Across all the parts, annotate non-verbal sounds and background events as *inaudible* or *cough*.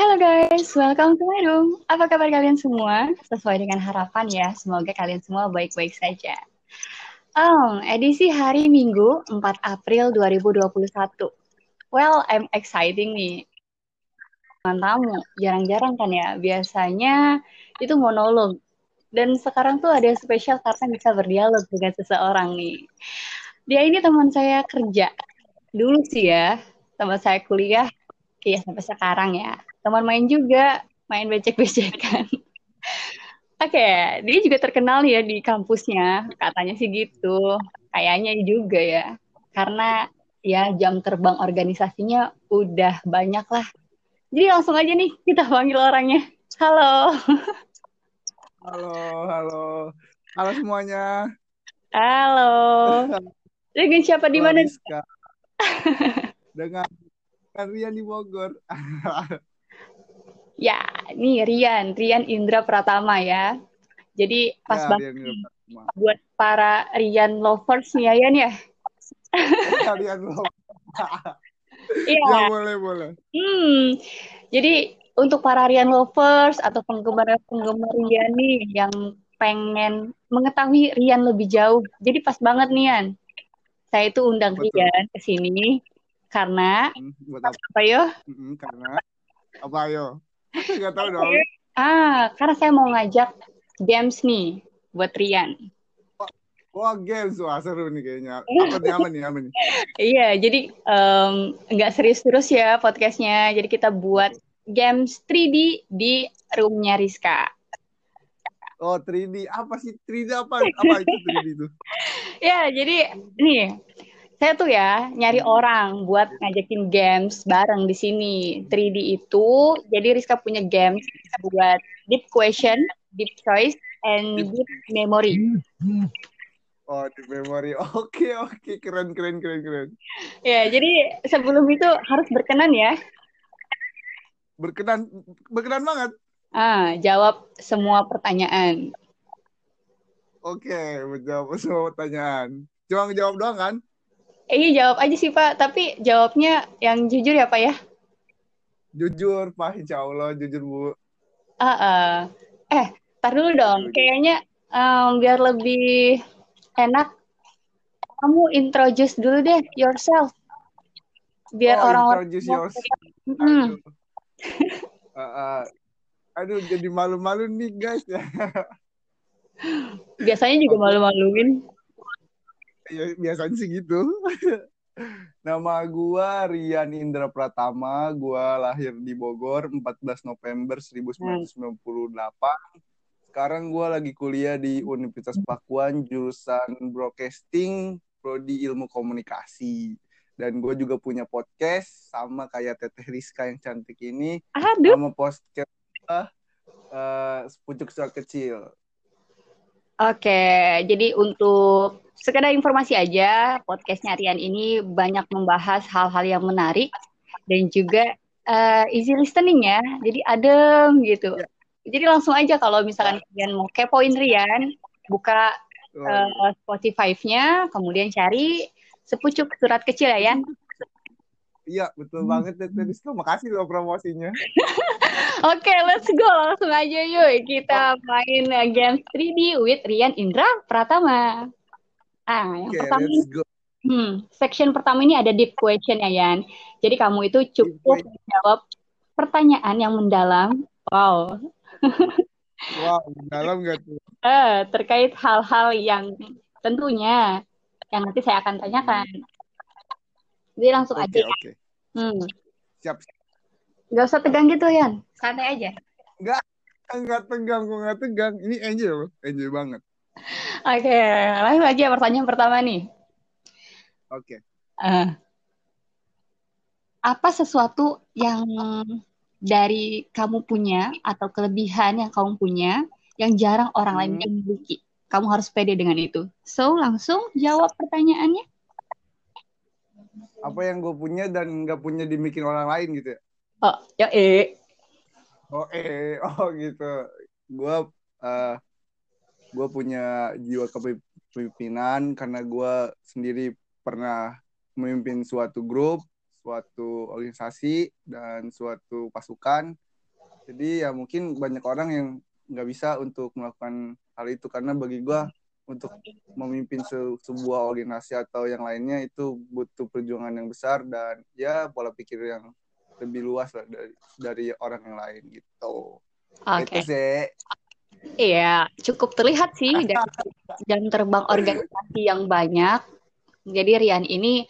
Halo guys, welcome to my room. Apa kabar kalian semua? Sesuai dengan harapan ya, semoga kalian semua baik-baik saja. Um, edisi hari Minggu 4 April 2021. Well, I'm exciting nih. Tamu, jarang-jarang kan ya. Biasanya itu monolog. Dan sekarang tuh ada spesial karena bisa berdialog dengan seseorang nih. Dia ini teman saya kerja. Dulu sih ya, teman saya kuliah Iya sampai sekarang ya. Teman main juga, main becek-becekan. *laughs* Oke, okay, dia juga terkenal ya di kampusnya, katanya sih gitu. Kayaknya juga ya. Karena ya jam terbang organisasinya udah banyak lah. Jadi langsung aja nih kita panggil orangnya. Halo. Halo, halo. Halo semuanya. Halo. *laughs* Dengan siapa di mana? *laughs* Dengan kan Rian di Bogor. Ya, nih Rian, Rian Indra Pratama ya. Jadi pas ya, banget buat para Rian lovers nih ya, Yan ya. Rian lovers. Iya. ya, boleh, boleh. Hmm, jadi untuk para Rian lovers atau penggemar-penggemar Rian nih yang pengen mengetahui Rian lebih jauh. Jadi pas banget nih Yan. Saya itu undang Betul. Rian ke sini karena hmm, apa yo? Hmm, karena apa yo? Gak tahu dong. Ah, karena saya mau ngajak games nih buat Rian. Wah, games wah seru nih kayaknya. *laughs* Apa nih aman nih aman nih. iya, jadi nggak um, serius terus ya podcastnya. Jadi kita buat games 3D di roomnya Rizka. Oh 3D apa sih 3D apa apa itu 3D itu? *laughs* ya jadi nih saya tuh ya nyari hmm. orang buat ngajakin games bareng di sini 3D itu jadi Rizka punya games buat deep question deep choice and deep memory Oh, deep memory. *laughs* Oke, oke. Keren, keren, keren, keren. Ya, jadi sebelum itu harus berkenan ya. Berkenan, berkenan banget. Ah, jawab semua pertanyaan. Oke, menjawab semua pertanyaan. Cuma jawab doang kan? Eh, iya jawab aja sih Pak, tapi jawabnya yang jujur ya Pak ya? Jujur Pak, insya Allah jujur Bu. Uh, uh. Eh, tar dulu dong. Kayaknya um, biar lebih enak, kamu introduce dulu deh yourself. Biar oh, orang introduce yourself. Hmm. uh, uh. Aduh, jadi malu-malu nih guys ya. *laughs* Biasanya juga malu-maluin ya, biasanya sih gitu. *laughs* Nama gua Rian Indra Pratama, gua lahir di Bogor 14 November 1998. Sekarang gua lagi kuliah di Universitas Pakuan jurusan Broadcasting, prodi Ilmu Komunikasi. Dan gue juga punya podcast sama kayak Teteh Rizka yang cantik ini. Aduh. Sama podcast uh, Pucuk Suara Kecil. Oke, jadi untuk sekedar informasi aja, podcastnya Rian ini banyak membahas hal-hal yang menarik dan juga uh, easy listening ya. Jadi adem gitu. Ya. Jadi langsung aja kalau misalkan kalian mau kepoin Rian, buka uh, Spotify-nya, kemudian cari sepucuk surat kecil ya, Yan. Iya, betul banget Teh Terima kasih loh promosinya. *laughs* Oke, okay, let's go. Langsung aja yuk. Kita main game 3D with Rian Indra Pratama. Ah, yang okay, pertama let's go. Hmm, section pertama ini ada deep question ya, Yan. Jadi kamu itu cukup menjawab pertanyaan yang mendalam. Wow. *laughs* wow, mendalam gak tuh? Eh, terkait hal-hal yang tentunya yang nanti saya akan tanyakan. Jadi langsung okay, aja. Oke. Okay. Hmm. Siap. Gak usah tegang gitu, Yan. Santai aja. Enggak, enggak tegang, kok enggak tegang. Ini enjoy, enjoy banget. Oke, langsung aja pertanyaan pertama nih. Oke. Okay. Uh, eh, apa sesuatu yang dari kamu punya atau kelebihan yang kamu punya yang jarang orang hmm. lain miliki? Kamu harus pede dengan itu. So, langsung jawab pertanyaannya. Apa yang gue punya dan nggak punya dimiliki orang lain gitu ya? Oh, ya eh. Oh eh, *laughs* oh gitu. Gue uh, gue punya jiwa kepemimpinan karena gue sendiri pernah memimpin suatu grup, suatu organisasi dan suatu pasukan jadi ya mungkin banyak orang yang nggak bisa untuk melakukan hal itu karena bagi gue untuk memimpin se sebuah organisasi atau yang lainnya itu butuh perjuangan yang besar dan ya pola pikir yang lebih luas lah dari dari orang yang lain gitu. Oke. Itu sih. Iya, cukup terlihat sih *laughs* dari jam terbang organisasi yang banyak. Jadi Rian ini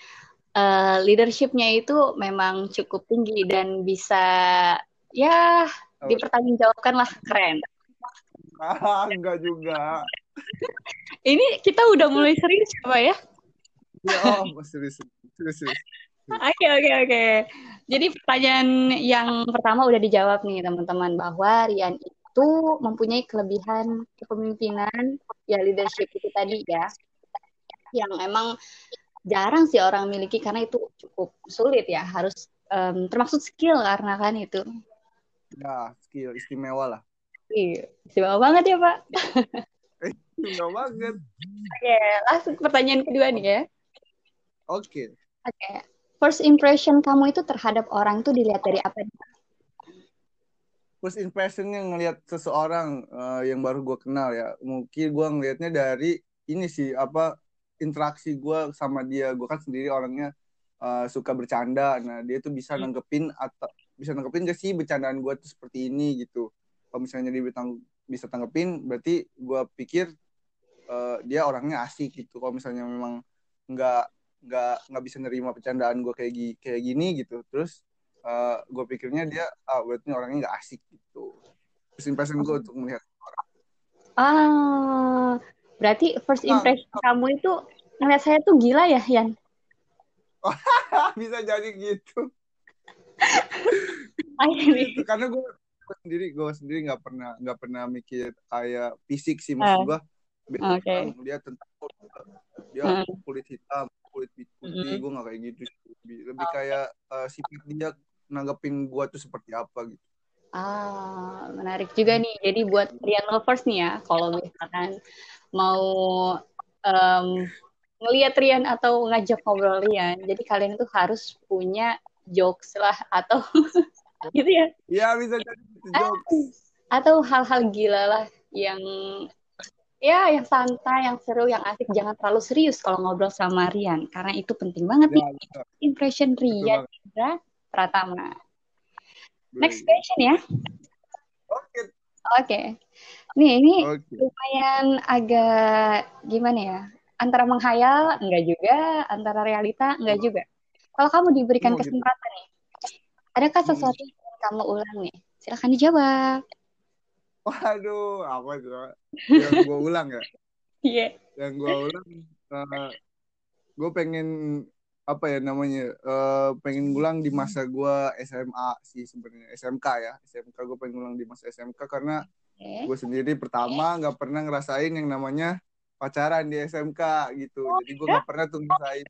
uh, leadershipnya itu memang cukup tinggi dan bisa ya dipertanggungjawabkan lah keren. *laughs* Ah, enggak juga. Ini kita udah mulai serius apa ya? Ya, oh, serius, serius, serius. Oke oke oke. Jadi pertanyaan yang pertama udah dijawab nih teman-teman bahwa Rian itu mempunyai kelebihan kepemimpinan ya leadership itu tadi ya yang emang jarang sih orang miliki karena itu cukup sulit ya harus um, termasuk skill karena kan itu. Ya skill istimewa lah. Iya istimewa banget ya pak. *laughs* istimewa banget. Oke langsung pertanyaan kedua nih ya. Oke. Oke first impression kamu itu terhadap orang itu dilihat dari apa? First impressionnya ngelihat seseorang uh, yang baru gue kenal ya, mungkin gue ngelihatnya dari ini sih apa interaksi gue sama dia. Gue kan sendiri orangnya uh, suka bercanda, nah dia tuh bisa hmm. nanggepin atau bisa nanggepin gak sih bercandaan gue tuh seperti ini gitu. Kalau misalnya dia bisa tanggepin, berarti gue pikir uh, dia orangnya asik gitu. Kalau misalnya memang nggak nggak nggak bisa nerima bercandaan gue kayak gini kayak gini gitu terus uh, eh, gue pikirnya dia ah berarti orangnya nggak asik gitu. First impression gue untuk melihat orang. Ah berarti first nah, impression nah, kamu itu ngeliat saya tuh gila ya Yan? *laughs* Bisa jadi gitu. *laughs* Gitu. Karena gue sendiri gue sendiri nggak pernah nggak pernah mikir kayak fisik sih maksud gue uh, okay. dia tentang dia uh. kulit hitam kulit putih mm-hmm. gue gak kayak gitu lebih, lebih kayak uh, sifat dia nanggepin gue tuh seperti apa gitu. Ah menarik juga nih. Jadi buat Rian lovers nih ya kalau misalkan mau um, ngelihat Rian atau ngajak ngobrol Rian jadi kalian itu harus punya jokes lah atau *laughs* gitu ya. Iya bisa jadi jokes. Atau hal-hal gila lah yang ya yang santai, yang seru, yang asik. Jangan terlalu serius kalau ngobrol sama Rian karena itu penting banget ya, nih. Betul. Impression Rian Indra Pratama. Next question ya. Oke. Okay. Oke. Okay. Nih ini okay. lumayan agak gimana ya? Antara menghayal enggak juga, antara realita enggak juga. Kalau kamu diberikan oh, kesempatan gitu. nih, adakah hmm. sesuatu yang kamu ulang nih? Silahkan dijawab. Waduh, apa itu? *laughs* Yang gue ulang ya? Iya. Yeah. Yang gue ulang, uh, eh, gue pengen apa ya namanya? Uh, pengen ulang di masa gue SMA sih sebenarnya SMK ya. SMK gue pengen ulang di masa SMK karena okay. gue sendiri pertama nggak okay. pernah ngerasain yang namanya pacaran di SMK gitu. Oh, jadi gue nggak pernah tuh ngerasain.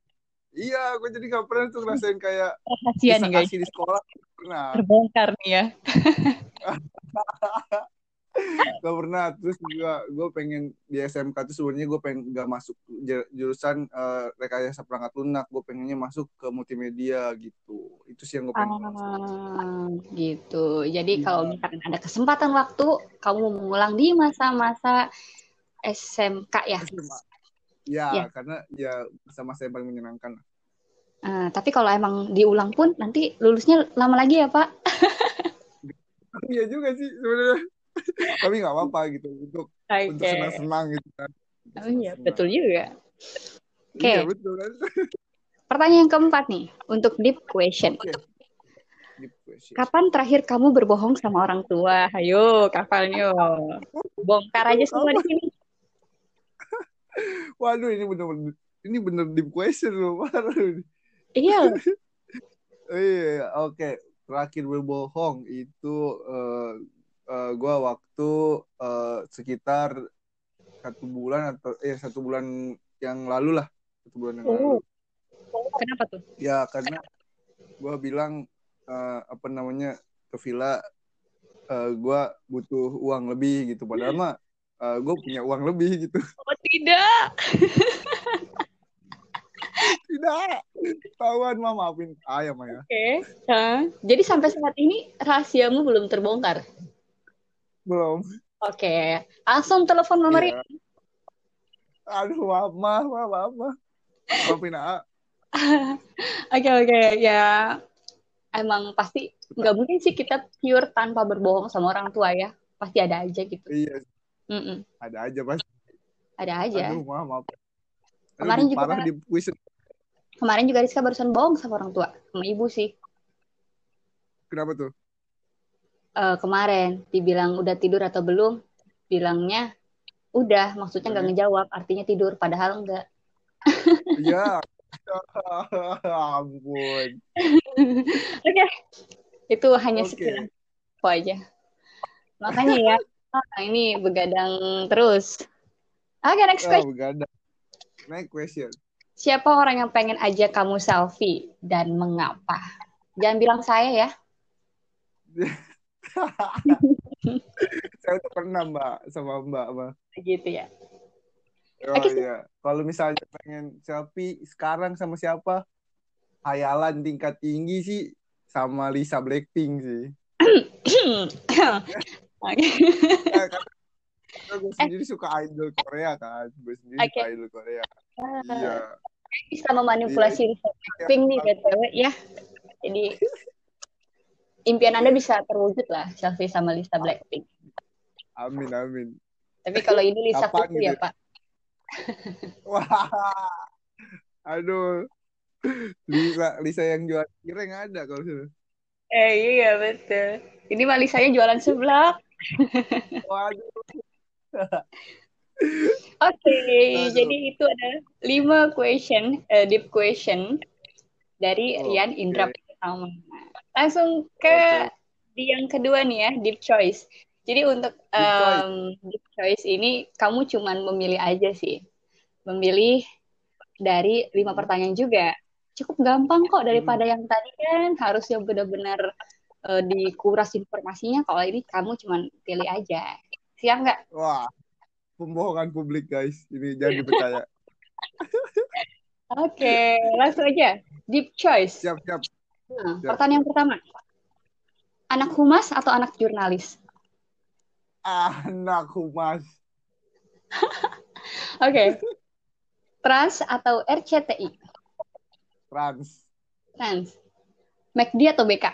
Iya, gue jadi gak pernah tuh ngerasain kayak Rahasia nih guys. di sekolah. Pernah. Terbongkar nih ya. *laughs* gak pernah. Terus juga gue pengen di SMK tuh sebenarnya gue pengen gak masuk jurusan uh, rekayasa perangkat lunak. Gue pengennya masuk ke multimedia gitu. Itu sih yang gue pengen ah, gitu. Jadi ya. kalau misalkan ada kesempatan waktu kamu mengulang di masa-masa SMK ya? SMA. Ya, ya. karena ya masa-masa yang paling menyenangkan Uh, tapi kalau emang diulang pun nanti lulusnya lama lagi ya pak? *laughs* Iya juga sih sebenarnya tapi nggak apa-apa gitu untuk okay. untuk senang-senang gitu kan oh iya betul juga oke okay. iya betul kan pertanyaan yang keempat nih untuk deep question okay. Kapan terakhir kamu berbohong sama orang tua? Ayo, kapan yo? Bongkar aja semua di sini. *laughs* Waduh, ini bener-bener ini bener deep question loh. Iya. *laughs* iya, oke. Terakhir berbohong itu uh, uh, eh, gue waktu uh, sekitar satu bulan atau eh satu bulan yang lalu lah satu bulan yang oh. lalu. Kenapa tuh? Ya karena gue bilang uh, apa namanya ke villa uh, gue butuh uang lebih gitu padahal mah uh, gue punya uang lebih gitu. Oh tidak. *laughs* tidak tahuan mah maafin ayam ya oke okay. jadi sampai saat ini rahasiamu belum terbongkar Belum. Oke, langsung telepon Mama Iya. Aduh, maaf, maaf, maaf, maaf. maaf. Maafin A. *laughs* Oke oke ya emang pasti nggak mungkin sih kita pure tanpa berbohong sama orang tua ya pasti ada aja gitu. Iya, Mm-mm. ada aja pasti. Ada aja. Aduh, maaf, maaf. Aduh, Kemarin juga- parah di kuis. Kemarin juga Rizka barusan bohong sama orang tua sama ibu sih. Kenapa tuh? Eh, kemarin dibilang udah tidur atau belum, bilangnya udah, maksudnya nggak Hmm. ngejawab, artinya tidur, padahal enggak. Iya. *laughs* Ampun. Oke, itu hanya Oke. sekilas info aja. Makanya ya, ah, *laughs* ini begadang terus. Oke, next Oh, question. begadang. Next question. Siapa orang yang pengen ajak kamu selfie dan mengapa? Jangan bilang saya ya. *laughs* *laughs* Saya tuh pernah mbak sama mbak mbak. Gitu ya. Oh sih. iya. Kalau misalnya pengen selfie sekarang sama siapa? Hayalan tingkat tinggi sih sama Lisa Blackpink sih. *coughs* Oke. Eh, karena gue sendiri suka idol Korea kan. Gue sendiri Oke. suka idol Korea. Iya. Bisa memanipulasi Lisa Blackpink nih BTW ya. Jadi impian Anda bisa terwujud lah selfie sama Lisa Blackpink. Amin amin. Tapi kalau ini Lisa Kapan Kuku ya, gitu? Pak. Wah. Aduh. Lisa Lisa yang jual kireng ada kalau sudah. Eh iya betul. Ini mah Lisanya jualan sebelah. Waduh. Oke, Aduh. jadi itu ada lima question, eh, deep question dari Oh, Rian oke. Indra pertama. Langsung ke di yang kedua nih ya, deep choice. Jadi untuk Deep choice. deep choice ini kamu cuman memilih aja sih, memilih dari lima pertanyaan juga. Cukup gampang kok daripada yang tadi kan harusnya benar-benar eh, dikuras informasinya. Kalau ini kamu cuman pilih aja. Siap nggak? Wah. Pembohongan publik guys. Ini jangan dipercaya. *laughs* Oke, langsung aja. Deep choice. Siap siap. Nah, pertanyaan pertama. Anak humas atau anak jurnalis? Anak humas. *laughs* Oke. Trans atau RCTI? Trans. Trans. McD atau BK?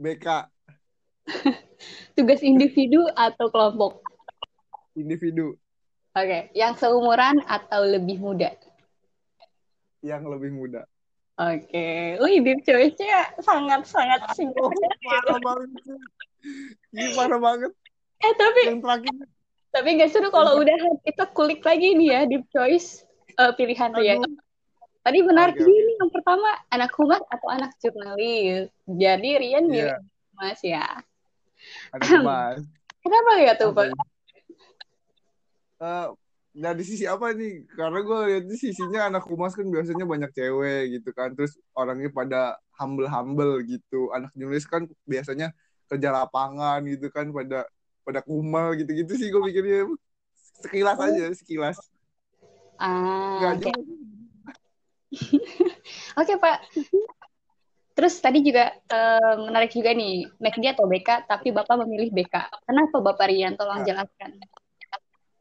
BK. *laughs* Tugas individu atau kelompok? Individu Oke. Yang seumuran atau lebih muda? yang lebih muda. Oke. Wih, deep choice-nya sangat-sangat Oh, singkat. parah banget. Ini parah banget. Eh, tapi Yang terakhir. tapi nggak seru kalau udah kita kulik lagi nih ya deep choice eh, pilihan Rian. Aduh. Tadi benar Oke, ini yang pertama anak humas atau anak jurnalis. Jadi Rian milih Iya, humas ya. anak humas. *clears throat* Kenapa ya tuh, Pak? ini? Eh, dari sisi apa nih? Karena gue lihat di sisinya anak humas kan biasanya banyak cewek gitu kan. Terus orangnya pada humble-humble gitu. Anak jurnalis kan biasanya kerja lapangan gitu kan pada pada kumal gitu-gitu sih gue pikirnya sekilas aja sekilas Ah, oke. juga *laughs* Oke, Pak. Terus tadi juga eh, menarik juga nih, McD atau BK, tapi Bapak memilih BK. Kenapa Bapak Rian? Tolong Ya. jelaskan.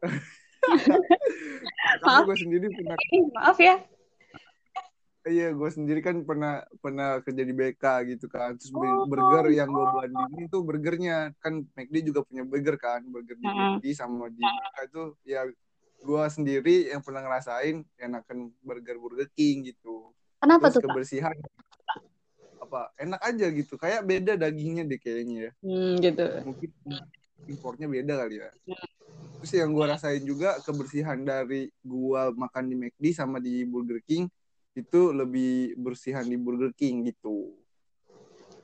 *laughs* Maaf. gue sendiri pernah maaf ya. iya gue sendiri kan pernah pernah kerja di BK gitu kan terus Oh. burger yang gue bandingin tuh burgernya kan McD juga punya burger kan burger di. McD sama di BK itu ya gue sendiri yang pernah ngerasain enakan burger Burger King gitu Kenapa terus tuh, Pak? kebersihan apa enak aja gitu kayak beda dagingnya deh kayaknya ya Hmm, gitu. mungkin importnya beda kali ya. Terus yang gue rasain juga kebersihan dari gua makan di McD sama di Burger King itu lebih bersihan di Burger King gitu.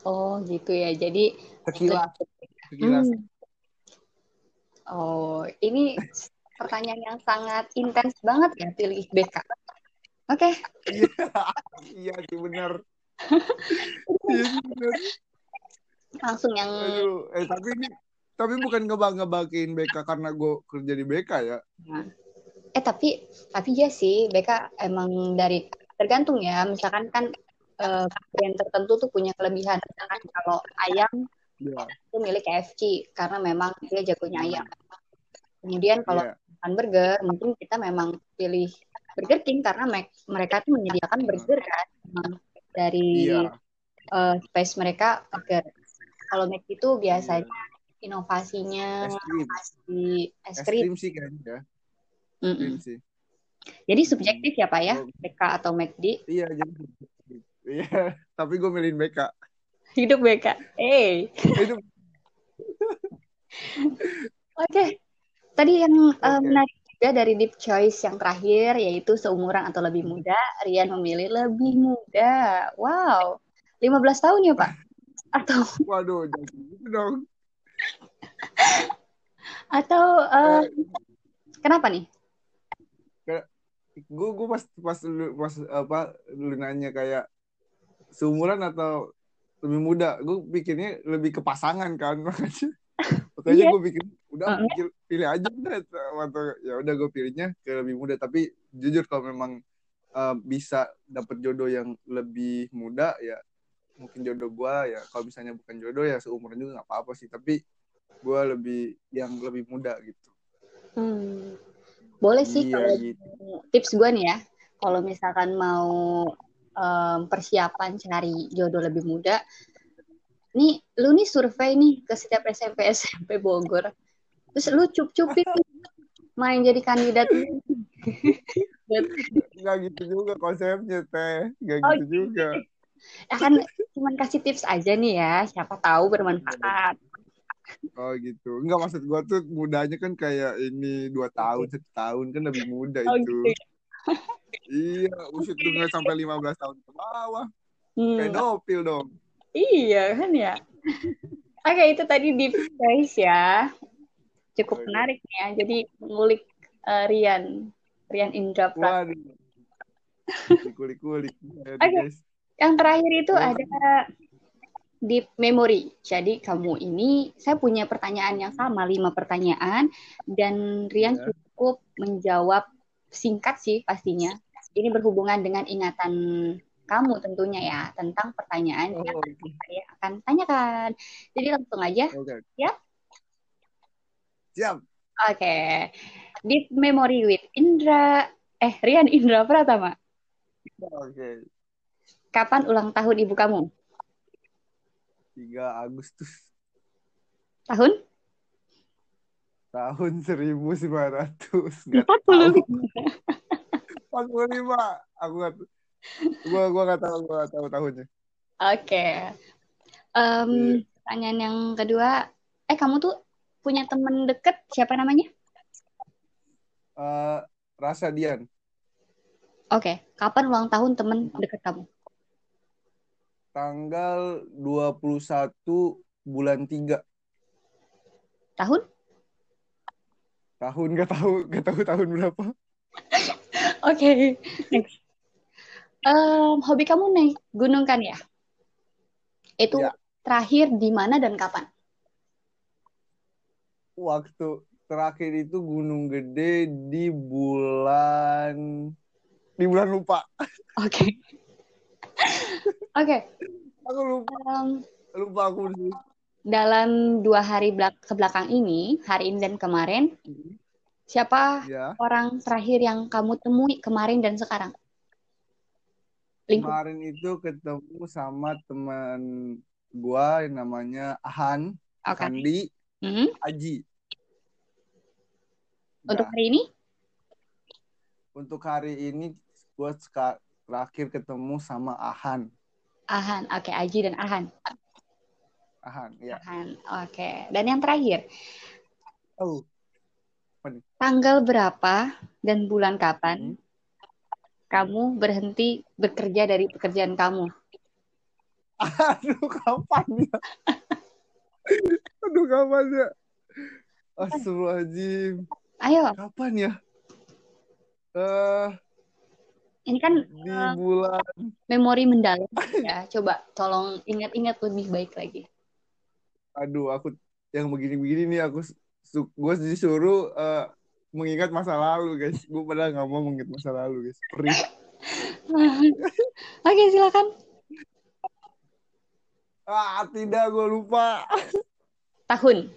Oh, gitu ya. Jadi sekilas. sekilas. Hmm. Oh, ini pertanyaan yang sangat intens banget ya pilih BK. Oke, iya *laughs* iya sih benar. *laughs* Iya sih benar. Langsung yang aduh eh tapi ini tapi bukan ngebang ngebanggain BK karena gue kerja di BK ya eh tapi tapi ya sih BK emang dari tergantung ya. Misalkan kan eh, yang tertentu tuh punya kelebihan. Misalkan kalau ayam Iya. Aku milih KFC karena memang dia jagonya ayam. Kemudian kalau Iya. makan burger, mungkin kita memang pilih Burger King karena me- mereka tuh menyediakan burger kan dari Iya. eh, space mereka burger. Kalau McD itu biasanya inovasinya Es krim. es Es krim. sih kayaknya ya. Mm-mm. Krim sih. Jadi subjektif ya Pak ya. BK atau McD. Iya, jadi Iya, *laughs* tapi gue milihin BK. Hidup BK. Eh, Itu oke. Tadi yang eh, Oke. menarik juga dari deep choice yang terakhir yaitu seumuran atau lebih muda, Rian memilih lebih muda. Wow. 15 tahun ya, Pak? *laughs* Atau waduh, jangan gitu dong. *laughs* atau eh, kenapa nih? Gue gue pas pas lu pas apa lu nanya kayak seumuran atau lebih muda, gue pikirnya lebih ke pasangan kan makanya. *laughs* Makanya Iya. gue pikir udah Heeh. pikir, pilih aja deh atau ya udah gue pilihnya ke lebih muda tapi jujur kalau memang eh, bisa dapet jodoh yang lebih muda ya mungkin jodoh gue ya kalau misalnya bukan jodoh ya seumuran juga nggak apa-apa sih tapi gue lebih yang lebih muda gitu Hmm. Boleh sih iya kalau gitu tips gue nih ya. Kalau misalkan mau em, persiapan cari jodoh lebih muda, nih lu nih survei nih ke setiap SMP SMP *laughs* Bogor. Terus lu cup-cupin *laughs* main jadi kandidat nggak gitu juga konsepnya teh nggak Oh, gitu juga ya kan cuman kasih tips aja nih ya, siapa tahu bermanfaat. Oh gitu nggak maksud gue tuh mudanya kan kayak ini dua tahun satu tahun kan lebih muda Oh itu gitu. ya. iya usia tuh nggak sampai 15 tahun ke bawah Hmm, pedofil dong iya kan ya. Oke, itu tadi deep guys ya. Cukup Oke. menarik ya. Jadi mengulik eh, Rian, Rian Indra Prat. Ya, *laughs* Oke. guys Yang terakhir itu Terus? ada deep memory. Jadi kamu ini, saya punya pertanyaan yang sama, lima pertanyaan, dan Rian Ya. cukup menjawab singkat sih pastinya. Ini berhubungan dengan ingatan kamu tentunya ya tentang pertanyaan oh, yang oke saya akan tanyakan. Jadi langsung aja. oke Ya. siap Oke. Deep memory with Indra. Eh, Rian Indra Pratama. oke Kapan ulang tahun ibu kamu? 3 Agustus Tahun? tahun 1900 nggak 45. tahu 45 aku nggak gua gua nggak tahu gua nggak tahu tahunnya Oke. Em, Iya. pertanyaan yang kedua, eh kamu tuh punya temen deket siapa namanya? Eh, Rasa Dian Oke, kapan ulang tahun temen deket kamu? Tanggal 21 bulan 3 Tahun? tahun nggak tahu nggak tahu tahun berapa *laughs* Oke, next. Em, hobi kamu naik gunung kan ya? Itu Ya. terakhir di mana dan kapan? waktu terakhir itu Gunung Gede di bulan di bulan lupa Oke. *laughs* Oke, aku lupa em, lupa aku sih dalam dua hari belak ke belakang ini, hari ini dan kemarin, siapa ya orang terakhir yang kamu temui kemarin dan sekarang? Lingkup. kemarin itu ketemu sama teman gua yang namanya Ahan Oke. Handi Hmm. Aji Untuk Nah, hari ini? untuk hari ini gue terakhir ketemu sama Ahan. Ahan. Oke, Aji dan Ahan. Ahan, ya. Ahan. Oke. Dan yang terakhir, Oh, tanggal berapa dan bulan kapan Hmm. kamu berhenti bekerja dari pekerjaan kamu? aduh kapan ya? aduh kapan ya? Astagfirullahaladzim. Ayo, Kapan ya? Eh, ini kan di eh, bulan memori mendalam *laughs* ya. Coba tolong ingat-ingat lebih baik lagi. aduh aku yang begini-begini nih aku gue disuruh eh, mengingat masa lalu guys. Gue padahal nggak mau mengingat masa lalu guys. Perih. *laughs* Oke, silakan. Ah, tidak, gue lupa. Tahun.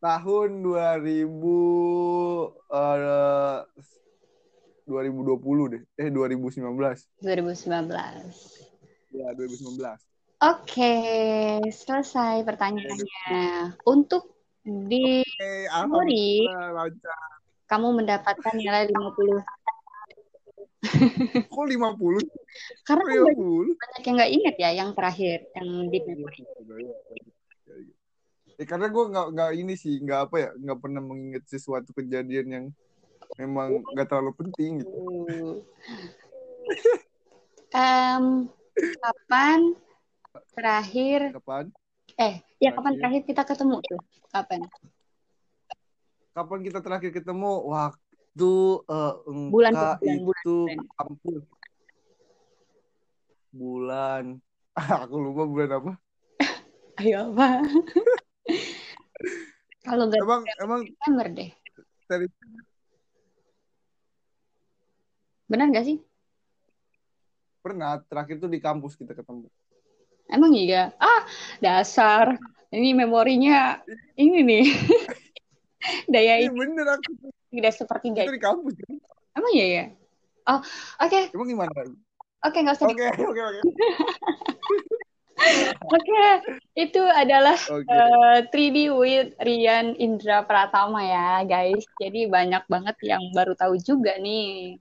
Tahun 2000 eh 2020 deh. Eh 2019. 2019. Ya, 2019. Oke, selesai pertanyaannya. Untuk di lancar. kamu mendapatkan nilai 50. *laughs* Kok 50? Karena Kok kan banyak, 50? banyak yang nggak ingat ya yang terakhir, yang di memori. Ya, karena gue nggak nggak ini sih nggak apa ya nggak pernah mengingat sesuatu kejadian yang memang nggak terlalu penting gitu. *laughs* Em, kapan terakhir Kapan? eh ya kapan Terakhir. kita ketemu tuh? Kapan? Kapan kita terakhir ketemu? Waktu eh, Bulan itu bulan. kampus. Bulan. *laughs* Aku lupa bulan apa. *laughs* Ayo apa? Kalau nggak Emang emang September deh. dari Benar nggak sih? pernah terakhir tuh di kampus kita ketemu. Emang iya? Ah, dasar. Ini memorinya ini nih. *laughs* Daya Iya ini bener aku tidak daya. di kampus. kan? Emang iya ya? Oh, oke. Emang gimana? Oke, nggak usah. Oke oke oke *laughs* Oke, itu adalah oke. eh, 3D with Rian Indra Pratama ya, guys. Jadi banyak banget yang baru tahu juga nih.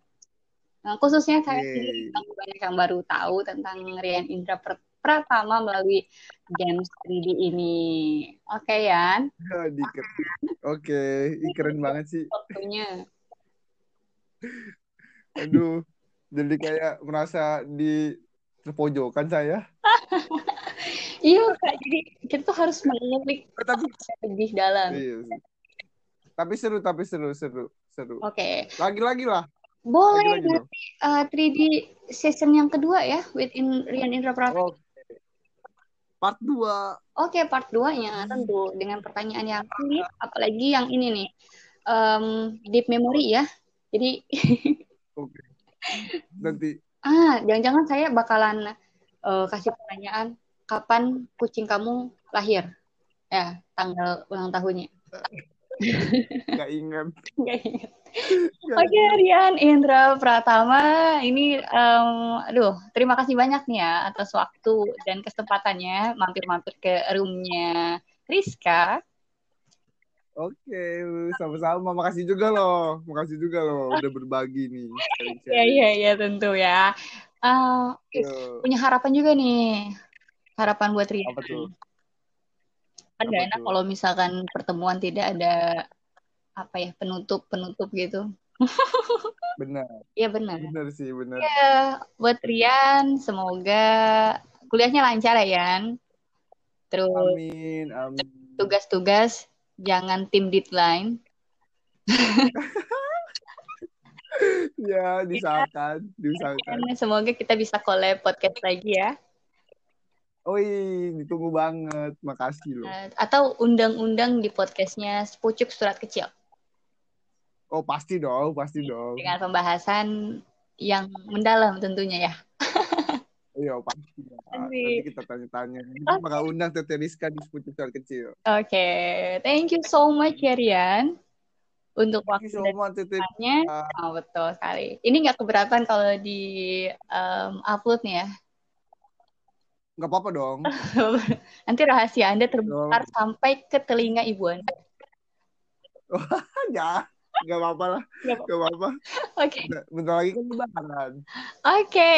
Nah, khususnya saya sendiri banyak yang baru tahu tentang Rian Indra Pr- Pratama melalui games 3D ini. Oke, Yan, Jadi keren. Oke, Ih, keren banget sih. waktunya. *laughs* Aduh, jadi kayak merasa di terpojokan saya. *laughs* Iya, Kak. Jadi kita tuh harus mengulik Eh, tapi lebih dalam. iya. Tapi seru, tapi seru, seru, seru. Oke, Lagi-lagi lah, boleh dong. nanti eh, 3D season yang kedua ya, with in Rian Indra Pratama. Oh, part 2. Oke, part 2-nya tentu dengan pertanyaan yang sulit, apalagi yang ini nih, em, deep memory ya. Jadi, *laughs* Oke. Nanti ah, jangan-jangan saya bakalan eh, kasih pertanyaan, kapan kucing kamu lahir? Ya, tanggal ulang tahunnya. *laughs* nggak ingat. Nggak ingat. Nggak Oke, ingat. Rian Indra Pratama, ini, em, aduh, terima kasih banyak nih ya atas waktu dan kesempatannya mampir-mampir ke roomnya Rizka. Oke, sama-sama. Makasih juga loh. Makasih juga loh udah berbagi nih. Iya, iya, iya, tentu ya. Yo, punya harapan juga nih, harapan buat Rian. apa tuh? Kan gak enak kalau misalkan pertemuan tidak ada apa ya penutup-penutup gitu. *laughs* Benar, Iya benar. benar sih, benar. Ya, buat Rian, semoga kuliahnya lancar ya, Yan. Terus Amin, amin. tugas-tugas jangan tim deadline. *laughs* Ya, diusahakan, diusahakan. Dan semoga kita bisa collab podcast lagi ya. Oi, ditunggu banget. Makasih loh. Eh, Atau undang-undang di podcastnya Sepucuk Surat Kecil. Oh, pasti dong, pasti dong. Dengan pembahasan yang mendalam tentunya ya. *laughs* Iya, pasti. Nanti kita tanya-tanya. Kita bakal undang Tete Rizka di Sepucuk Surat Kecil. Oke, thank you so much ya Rian untuk Thank waktu so dan. Oh, betul sekali. Ini nggak keberatan kalau di em, upload nih ya. Nggak apa-apa dong. *laughs* Nanti rahasia Anda terbongkar sampai ke telinga ibu Anda. *laughs* ya, nggak apa-apa lah. Nggak apa- Nggak apa-apa. Oke, Bentar- Bentar lagi kan lebaran. oke,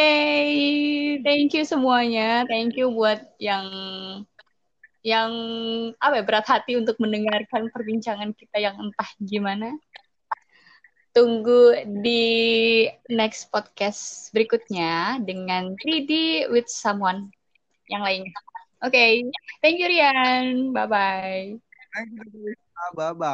thank you semuanya. Thank you buat yang yang apa ya, berat hati untuk mendengarkan perbincangan kita yang entah gimana. Tunggu di next podcast berikutnya dengan 3D with someone yang lainnya. Oke, thank you Rian. Bye bye. Thank you, Tete Rizka. Bye-bye.